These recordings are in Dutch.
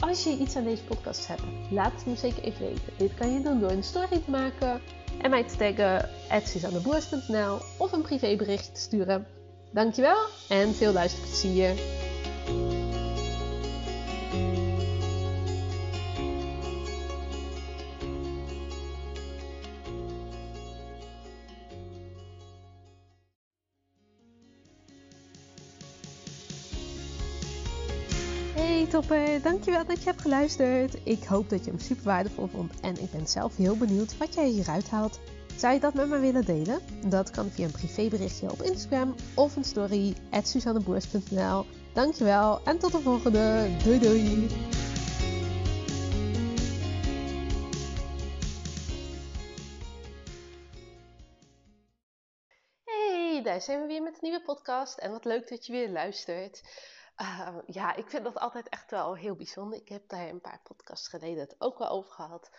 Als je iets aan deze podcast hebt, laat het me zeker even weten. Dit kan je doen door een story te maken en mij te taggen @suzanneboers.nl of een privébericht te sturen. Dankjewel en veel luisterplezier. Dankjewel dat je hebt geluisterd. Ik hoop dat je hem super waardevol vond en ik ben zelf heel benieuwd wat jij hieruit haalt. Zou je dat met me willen delen? Dat kan via een privéberichtje op Instagram of een story at suzanneboers.nl. Dankjewel en tot de volgende. Doei doei! Hey, daar zijn we weer met een nieuwe podcast en wat leuk dat je weer luistert. Uh, ja, ik vind dat altijd echt wel heel bijzonder. Ik heb daar een paar podcasts geleden het ook wel over gehad.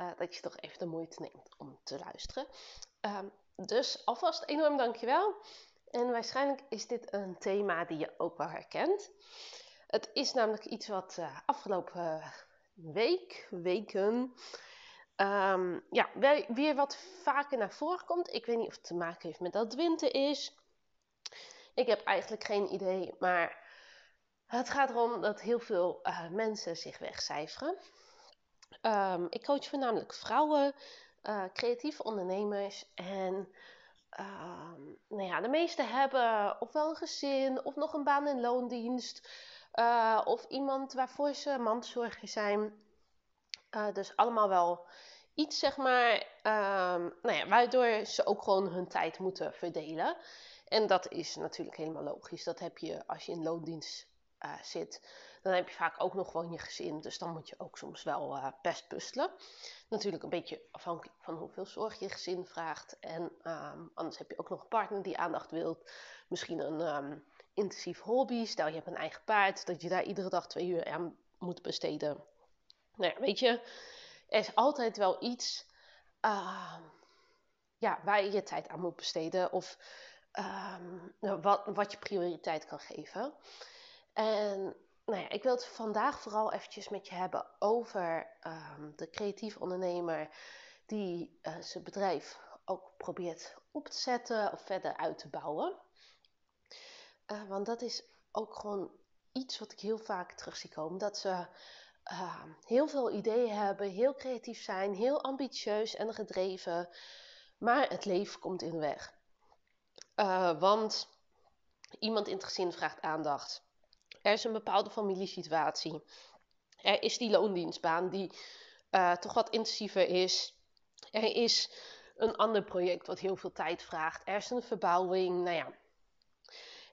Uh, dat je toch even de moeite neemt om te luisteren. Uh, dus alvast enorm dankjewel. En waarschijnlijk is dit een thema die je ook wel herkent. Het is namelijk iets wat uh, afgelopen week, weken, um, ja, weer wat vaker naar voren komt. Ik weet niet of het te maken heeft met dat het winter is. Ik heb eigenlijk geen idee, maar het gaat erom dat heel veel uh, mensen zich wegcijferen. Um, ik coach voornamelijk vrouwen, uh, creatieve ondernemers. En um, nou ja, de meesten hebben ofwel een gezin of nog een baan in loondienst. Uh, of iemand waarvoor ze mantelzorger zijn. dus allemaal wel iets, zeg maar, um, nou ja, waardoor ze ook gewoon hun tijd moeten verdelen. En dat is natuurlijk helemaal logisch. Dat heb je als je in loondienst uh, zit, dan heb je vaak ook nog gewoon je gezin. Dus dan moet je ook soms wel uh, best puzzelen. Natuurlijk een beetje afhankelijk van hoeveel zorg je gezin vraagt. En um, anders heb je ook nog een partner die aandacht wilt. Misschien een um, intensief hobby. Stel je hebt een eigen paard, dat je daar iedere dag twee uur aan moet besteden. Nou ja, weet je, er is altijd wel iets uh, ja, waar je je tijd aan moet besteden. Of um, wat, wat je prioriteit kan geven. En nou ja, ik wil het vandaag vooral eventjes met je hebben over um, de creatief ondernemer die uh, zijn bedrijf ook probeert op te zetten of verder uit te bouwen. Uh, want dat is ook gewoon iets wat ik heel vaak terug zie komen. Dat ze uh, heel veel ideeën hebben, heel creatief zijn, heel ambitieus en gedreven. Maar het leven komt in de weg. want iemand in het gezin vraagt aandacht. Er is een bepaalde familiesituatie. Er is die loondienstbaan die uh, toch wat intensiever is. Er is een ander project wat heel veel tijd vraagt. Er is een verbouwing. Nou ja,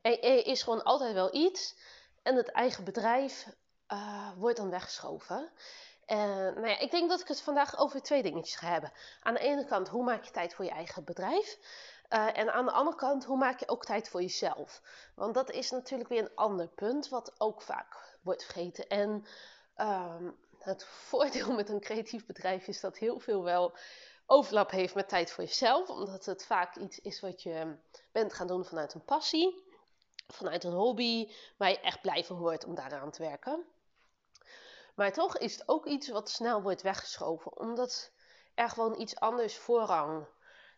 er, is gewoon altijd wel iets. En het eigen bedrijf uh, wordt dan weggeschoven. En nou ja, ik denk dat ik het vandaag over twee dingetjes ga hebben. Aan de ene kant, hoe maak je tijd voor je eigen bedrijf? Uh, en aan de andere kant, hoe maak je ook tijd voor jezelf? Want dat is natuurlijk weer een ander punt, wat ook vaak wordt vergeten. En um, het voordeel met een creatief bedrijf is dat heel veel wel overlap heeft met tijd voor jezelf. Omdat het vaak iets is wat je bent gaan doen vanuit een passie, vanuit een hobby, waar je echt blij van wordt om daaraan te werken. Maar toch is het ook iets wat snel wordt weggeschoven, omdat er gewoon iets anders voorrang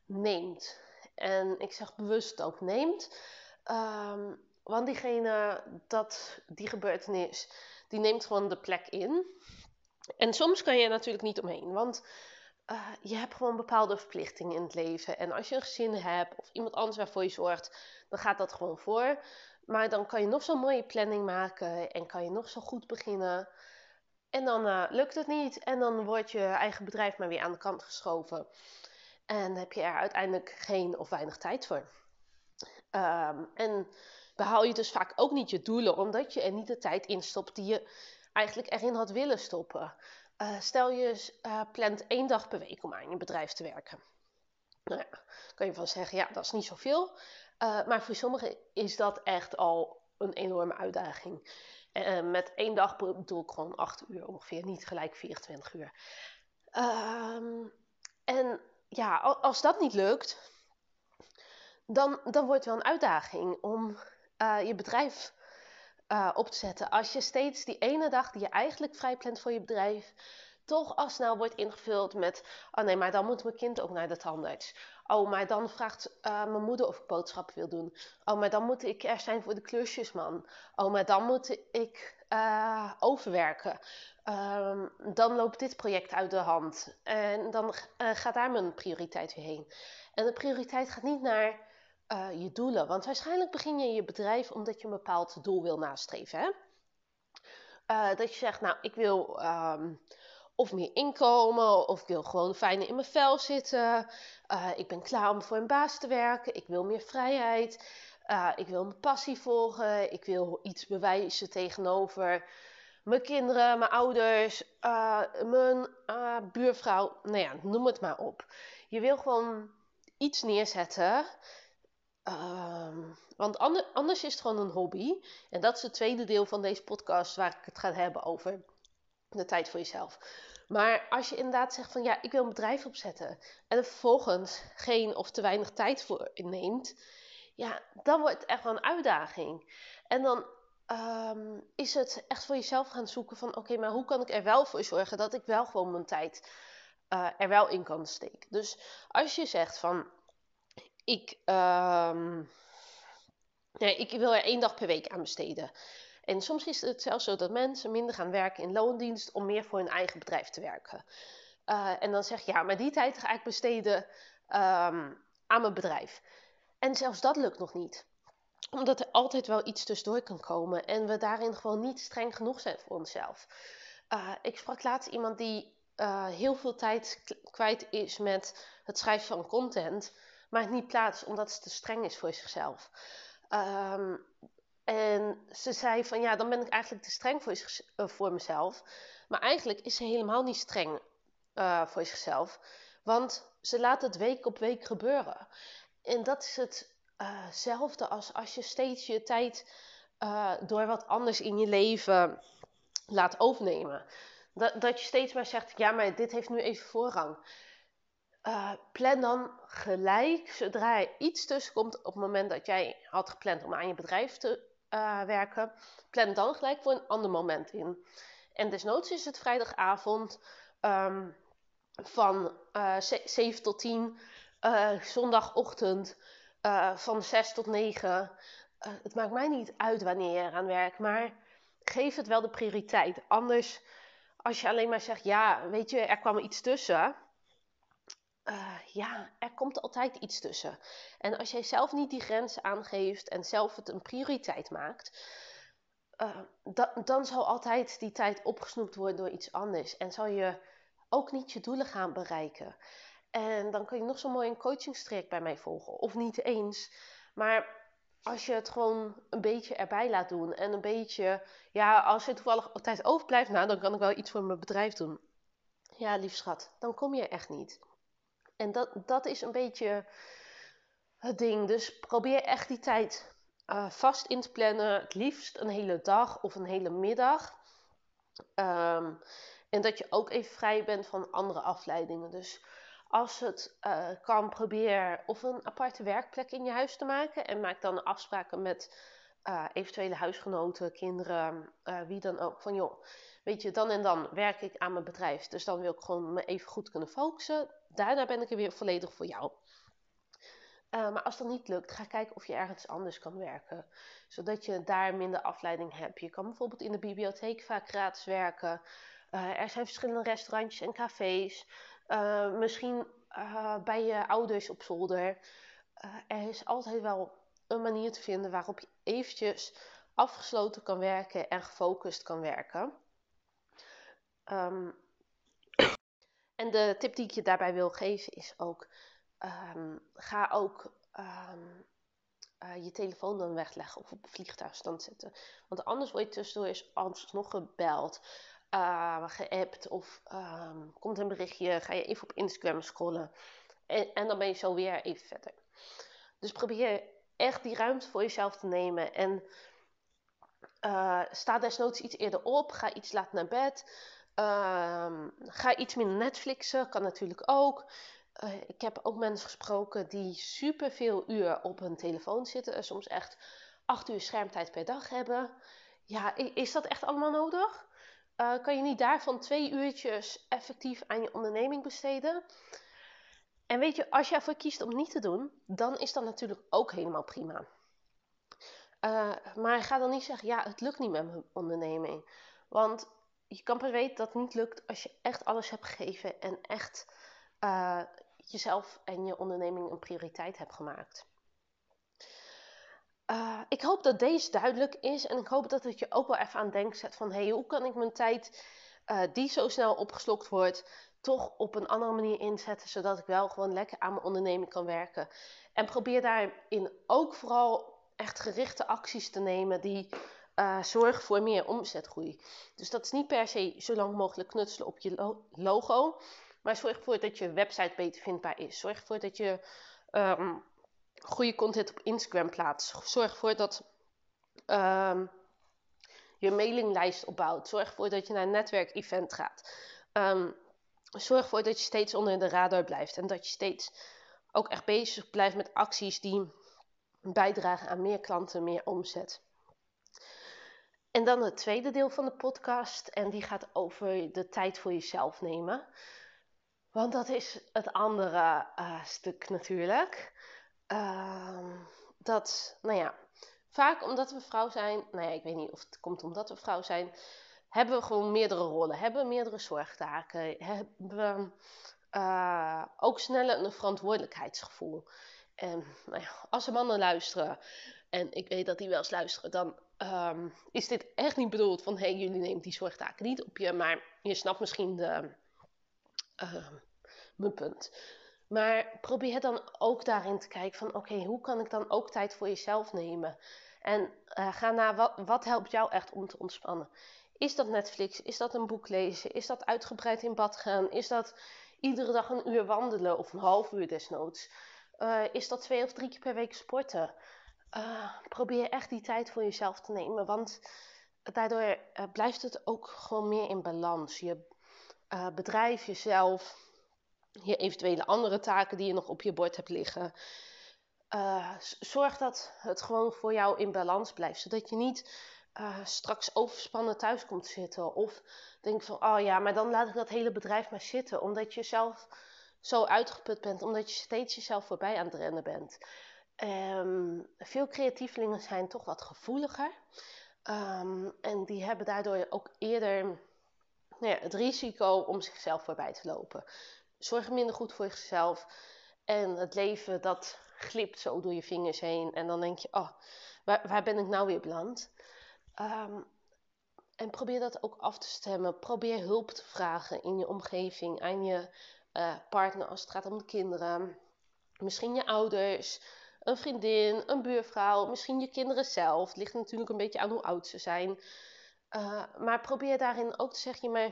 neemt. En ik zeg bewust ook neemt. Um, want diegene, dat, die gebeurtenis, die neemt gewoon de plek in. En soms kan je er natuurlijk niet omheen. Want uh, je hebt gewoon bepaalde verplichtingen in het leven. En als je een gezin hebt of iemand anders waarvoor je zorgt, dan gaat dat gewoon voor. Maar dan kan je nog zo'n mooie planning maken en kan je nog zo goed beginnen. En dan uh, lukt het niet en dan wordt je eigen bedrijf maar weer aan de kant geschoven. En heb je er uiteindelijk geen of weinig tijd voor. Um, en behaal je dus vaak ook niet je doelen, omdat je er niet de tijd in stopt die je eigenlijk erin had willen stoppen. Uh, stel je uh, plant één dag per week om aan je bedrijf te werken. Nou ja, kan je van zeggen, ja, dat is niet zoveel. Uh, maar voor sommigen is dat echt al een enorme uitdaging. met één dag bedoel ik gewoon 8 uur ongeveer, niet gelijk 24 uur. Ehm, en ja, als dat niet lukt, dan, dan wordt het wel een uitdaging om je bedrijf uh, op te zetten. Als je steeds die ene dag die je eigenlijk vrij plant voor je bedrijf, toch al snel wordt ingevuld met: Oh nee, maar dan moet mijn kind ook naar de tandarts. Oh, maar dan vraagt uh, mijn moeder of ik boodschappen wil doen. Oh, maar dan moet ik er zijn voor de klusjesman. Oh, maar dan moet ik uh, overwerken. Um, dan loopt dit project uit de hand. En dan gaat daar mijn prioriteit weer heen. En de prioriteit gaat niet naar uh, je doelen. Want waarschijnlijk begin je je bedrijf omdat je een bepaald doel wil nastreven. Hè? Dat je zegt, nou, ik wil um, of meer inkomen, of ik wil gewoon fijner in mijn vel zitten. Ik ben klaar om voor een baas te werken. Ik wil meer vrijheid. Ik wil mijn passie volgen. Ik wil iets bewijzen tegenover mijn kinderen, mijn ouders, mijn buurvrouw. Nou ja, noem het maar op. Je wil gewoon iets neerzetten Ehm, want anders is het gewoon een hobby. En dat is het tweede deel van deze podcast waar ik het ga hebben over de tijd voor jezelf. Maar als je inderdaad zegt van ja, ik wil een bedrijf opzetten en er vervolgens geen of te weinig tijd voor neemt, ja, dan wordt het echt wel een uitdaging. En dan ehm, is het echt voor jezelf gaan zoeken van oké, maar hoe kan ik er wel voor zorgen dat ik wel gewoon mijn tijd uh, er wel in kan steken. Dus als je zegt van ik, um, nee, ik wil er één dag per week aan besteden. En soms is het zelfs zo dat mensen minder gaan werken in loondienst om meer voor hun eigen bedrijf te werken. Uh, en dan zeg je, ja, maar die tijd ga ik besteden um, aan mijn bedrijf. En zelfs dat lukt nog niet. Omdat er altijd wel iets tussendoor kan komen en we daarin gewoon niet streng genoeg zijn voor onszelf. Uh, ik sprak laatst iemand die uh, heel veel tijd kwijt is met het schrijven van content maakt niet plaats omdat ze te streng is voor zichzelf. Ehm, en ze zei van ja, dan ben ik eigenlijk te streng voor, uh, voor mezelf. Maar eigenlijk is ze helemaal niet streng voor zichzelf. Want ze laat het week op week gebeuren. En dat is hetzelfde uh als als je steeds je tijd uh, door wat anders in je leven laat overnemen. Dat, dat je steeds maar zegt, ja, maar dit heeft nu even voorrang. Uh, plan dan gelijk, zodra er iets tussen komt op het moment dat jij had gepland om aan je bedrijf te werken, plan dan gelijk voor een ander moment in. En desnoods is het vrijdagavond um, van uh, eh, 7 tot 10, zondagochtend van 6 tot 9. het maakt mij niet uit wanneer je eraan werkt, maar geef het wel de prioriteit. Anders, als je alleen maar zegt, ja, weet je, er kwam iets tussen ja, er komt altijd iets tussen. En als jij zelf niet die grenzen aangeeft en zelf het een prioriteit maakt, dan zal altijd die tijd opgesnoept worden door iets anders. En zal je ook niet je doelen gaan bereiken. En dan kun je nog zo mooi een coachingstraject bij mij volgen. Of niet eens. Maar als je het gewoon een beetje erbij laat doen. En een beetje, ja, als je toevallig tijd overblijft, nou, dan kan ik wel iets voor mijn bedrijf doen. Ja, lief schat, dan kom je echt niet. En dat, dat is een beetje het ding. Dus probeer echt die tijd uh, vast in te plannen. Het liefst een hele dag of een hele middag. Um, en dat je ook even vrij bent van andere afleidingen. Dus als het uh, kan, probeer of een aparte werkplek in je huis te maken. En maak dan afspraken met uh, eventuele huisgenoten, kinderen, wie dan ook. Van joh, weet je, dan en dan werk ik aan mijn bedrijf. Dus dan wil ik gewoon me even goed kunnen focussen daarna ben ik er weer volledig voor jou. Maar als dat niet lukt, ga kijken of je ergens anders kan werken. Zodat je daar minder afleiding hebt. Je kan bijvoorbeeld in de bibliotheek vaak gratis werken. Er zijn verschillende restaurantjes en cafés. Uh, misschien bij je ouders op zolder. er is altijd wel een manier te vinden waarop je eventjes afgesloten kan werken en gefocust kan werken. Um, en de tip die ik je daarbij wil geven is ook: um, ga ook uh, je telefoon dan wegleggen of op vliegtuigstand zetten. Want anders word je tussendoor eens alsnog gebeld, uh, geappt of um, komt een berichtje, ga je even op Instagram scrollen. En, en dan ben je zo weer even verder. Dus probeer echt die ruimte voor jezelf te nemen. En uh, sta desnoods iets eerder op. Ga iets later naar bed. Uh, ga iets minder Netflixen. Kan natuurlijk ook. Uh, ik heb ook mensen gesproken die superveel uur op hun telefoon zitten. Soms echt acht uur schermtijd per dag hebben. Ja, is dat echt allemaal nodig? Uh, kan je niet daarvan twee uurtjes effectief aan je onderneming besteden? En weet je, als jij ervoor kiest om niet te doen, dan is dat natuurlijk ook helemaal prima. Uh, maar ga dan niet zeggen, ja, het lukt niet met mijn onderneming. Want je kan pas weten dat het niet lukt als je echt alles hebt gegeven en echt uh, jezelf en je onderneming een prioriteit hebt gemaakt. Uh, ik hoop dat deze duidelijk is en ik hoop dat het je ook wel even aan denkt zet van hey, hoe kan ik mijn tijd die zo snel opgeslokt wordt, toch op een andere manier inzetten, zodat ik wel gewoon lekker aan mijn onderneming kan werken. En probeer daarin ook vooral echt gerichte acties te nemen die uh, zorgen voor meer omzetgroei. Dus dat is niet per se zo lang mogelijk knutselen op je logo, maar zorg ervoor dat je website beter vindbaar is. Zorg ervoor dat je um, goede content op Instagram plaatst. Zorg ervoor dat um, je mailinglijst opbouwt. Zorg ervoor dat je naar een netwerkevent gaat. Um, zorg ervoor dat je steeds onder de radar blijft en dat je steeds ook echt bezig blijft met acties die bijdragen aan meer klanten, meer omzet. En dan het tweede deel van de podcast en die gaat over de tijd voor jezelf nemen. Want dat is het andere uh, stuk natuurlijk. Uh, dat, nou ja, vaak omdat we vrouw zijn, nou ja, ik weet niet of het komt omdat we vrouw zijn, hebben we gewoon meerdere rollen, hebben we meerdere zorgtaken, hebben we uh, ook sneller een verantwoordelijkheidsgevoel. En nou ja, als er mannen luisteren, en ik weet dat die wel eens luisteren, dan um, is dit echt niet bedoeld van hey, jullie nemen die zorgtaken niet op je, maar je snapt misschien de, uh, mijn punt. Maar probeer dan ook daarin te kijken van oké, hoe kan ik dan ook tijd voor jezelf nemen? En uh, ga naar wat, wat helpt jou echt om te ontspannen. Is dat Netflix? Is dat een boek lezen? Is dat uitgebreid in bad gaan? Is dat iedere dag een uur wandelen of een half uur desnoods? Uh, is dat twee of drie keer per week sporten? Uh, probeer echt die tijd voor jezelf te nemen, want daardoor blijft het ook gewoon meer in balans. Je bedrijf, jezelf, je eventuele andere taken die je nog op je bord hebt liggen. zorg dat het gewoon voor jou in balans blijft, zodat je niet straks overspannen thuis komt zitten. Of denk van, oh ja, maar dan laat ik dat hele bedrijf maar zitten, omdat je zelf zo uitgeput bent, omdat je steeds jezelf voorbij aan het rennen bent. Um, veel creatievelingen zijn toch wat gevoeliger. Um, en die hebben daardoor ook eerder nou ja, het risico om zichzelf voorbij te lopen. Zorg minder goed voor jezelf. En het leven dat glipt zo door je vingers heen. En dan denk je, oh, waar, waar ben ik nou weer beland? Um, en probeer dat ook af te stemmen. Probeer hulp te vragen in je omgeving, aan je uh, partner als het gaat om de kinderen. Misschien je ouders, een vriendin, een buurvrouw, misschien je kinderen zelf. Het ligt natuurlijk een beetje aan hoe oud ze zijn. Uh, maar probeer daarin ook te zeggen, maar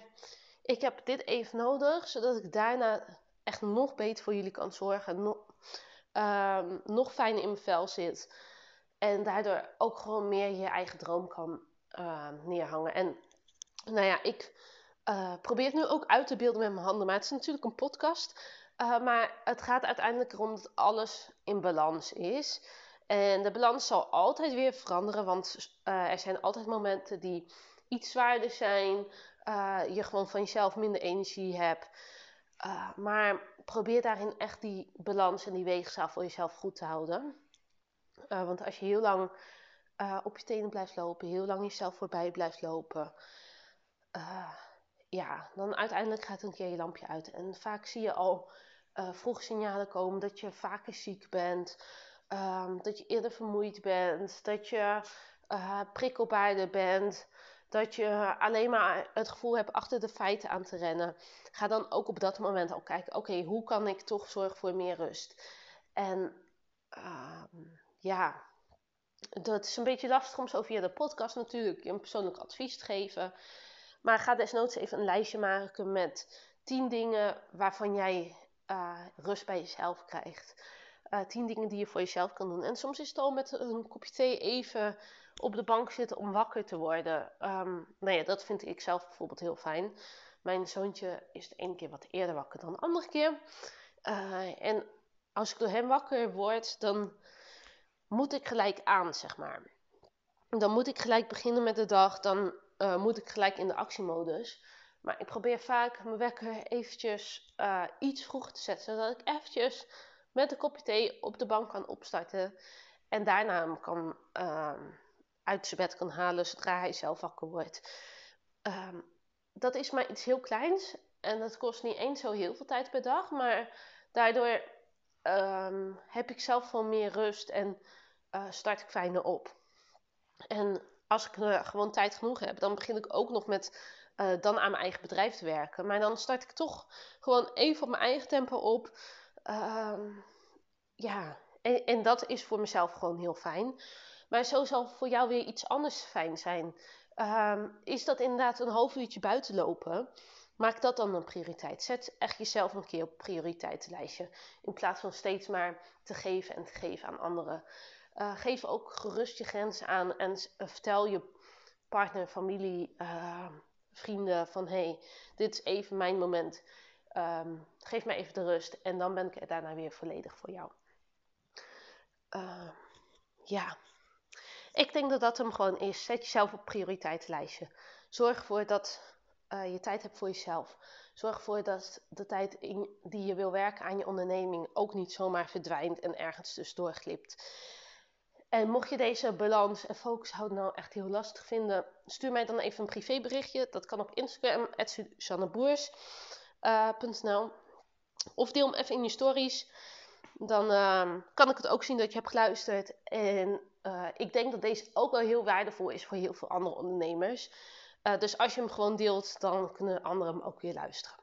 ik heb dit even nodig, zodat ik daarna echt nog beter voor jullie kan zorgen. Nog, uh, nog fijner in mijn vel zit. En daardoor ook gewoon meer je eigen droom kan uh, neerhangen. En nou ja, ik uh, probeer het nu ook uit te beelden met mijn handen. Maar het is natuurlijk een podcast. Uh, maar het gaat uiteindelijk erom dat alles in balans is. En de balans zal altijd weer veranderen. Want uh, er zijn altijd momenten die iets zwaarder zijn. Je gewoon van jezelf minder energie hebt. maar probeer daarin echt die balans en die weegschaal voor jezelf goed te houden. want als je heel lang op je tenen blijft lopen, heel lang jezelf voorbij blijft lopen ja, dan uiteindelijk gaat een keer je lampje uit. En vaak zie je al vroege signalen komen dat je vaker ziek bent, um, dat je eerder vermoeid bent, dat je prikkelbaarder bent, dat je alleen maar het gevoel hebt achter de feiten aan te rennen. Ga dan ook op dat moment al kijken, oké, hoe kan ik toch zorgen voor meer rust? En uh, ja, dat is een beetje lastig om zo via de podcast natuurlijk een persoonlijk advies te geven. Maar ga desnoods even een lijstje maken met 10 dingen waarvan jij uh, rust bij jezelf krijgt. Uh, tien dingen die je voor jezelf kan doen. En soms is het al met een kopje thee even op de bank zitten om wakker te worden. Um, nou ja, dat vind ik zelf bijvoorbeeld heel fijn. Mijn zoontje is de ene keer wat eerder wakker dan de andere keer. Uh, en als ik door hem wakker word, dan moet ik gelijk aan, zeg maar. Dan moet ik gelijk beginnen met de dag. Dan uh, moet ik gelijk in de actiemodus. Maar ik probeer vaak mijn wekker eventjes uh, iets vroeger te zetten. Zodat ik eventjes met een kopje thee op de bank kan opstarten. En daarna kan, uh, uit zijn bed kan halen zodra hij zelf wakker wordt. Um, dat is maar iets heel kleins. En dat kost niet eens zo heel veel tijd per dag. Maar daardoor um, heb ik zelf veel meer rust en uh, start ik fijner op. En als ik uh, gewoon tijd genoeg heb, dan begin ik ook nog met uh, dan aan mijn eigen bedrijf te werken. Maar dan start ik toch gewoon even op mijn eigen tempo op. Uh, ja, en, en, dat is voor mezelf gewoon heel fijn. Maar zo zal voor jou weer iets anders fijn zijn. Uh, is dat inderdaad een half uurtje buiten lopen? Maak dat dan een prioriteit. Zet echt jezelf een keer op prioriteitenlijstje. In plaats van steeds maar te geven en te geven aan anderen. Uh, geef ook gerust je grenzen aan en vertel je partner, familie, uh, vrienden van hey, dit is even mijn moment. Um, geef mij even de rust en dan ben ik daarna weer volledig voor jou. Ja, ik denk dat dat hem gewoon is. Zet jezelf op prioriteitenlijstje. Zorg ervoor dat uh, je tijd hebt voor jezelf. Zorg ervoor dat de tijd die je wil werken aan je onderneming ook niet zomaar verdwijnt en ergens tussendoor glipt. En mocht je deze balans en focus houden nou echt heel lastig vinden, stuur mij dan even een privéberichtje. Dat kan op Instagram, suzanneboers.nl uh, Of deel hem even in je stories. Dan uh, kan ik het ook zien dat je hebt geluisterd. En uh, ik denk dat deze ook wel heel waardevol is voor heel veel andere ondernemers. Uh, dus als je hem gewoon deelt, dan kunnen anderen hem ook weer luisteren.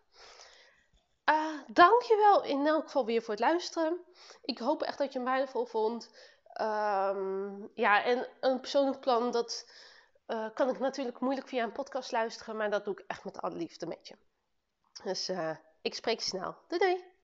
Uh, dankjewel in elk geval weer voor het luisteren. Ik hoop echt dat je hem waardevol vond. Um, ja, en een persoonlijk plan, dat kan ik natuurlijk moeilijk via een podcast luisteren, maar dat doe ik echt met alle liefde met je. Dus ik spreek snel. Doei doei!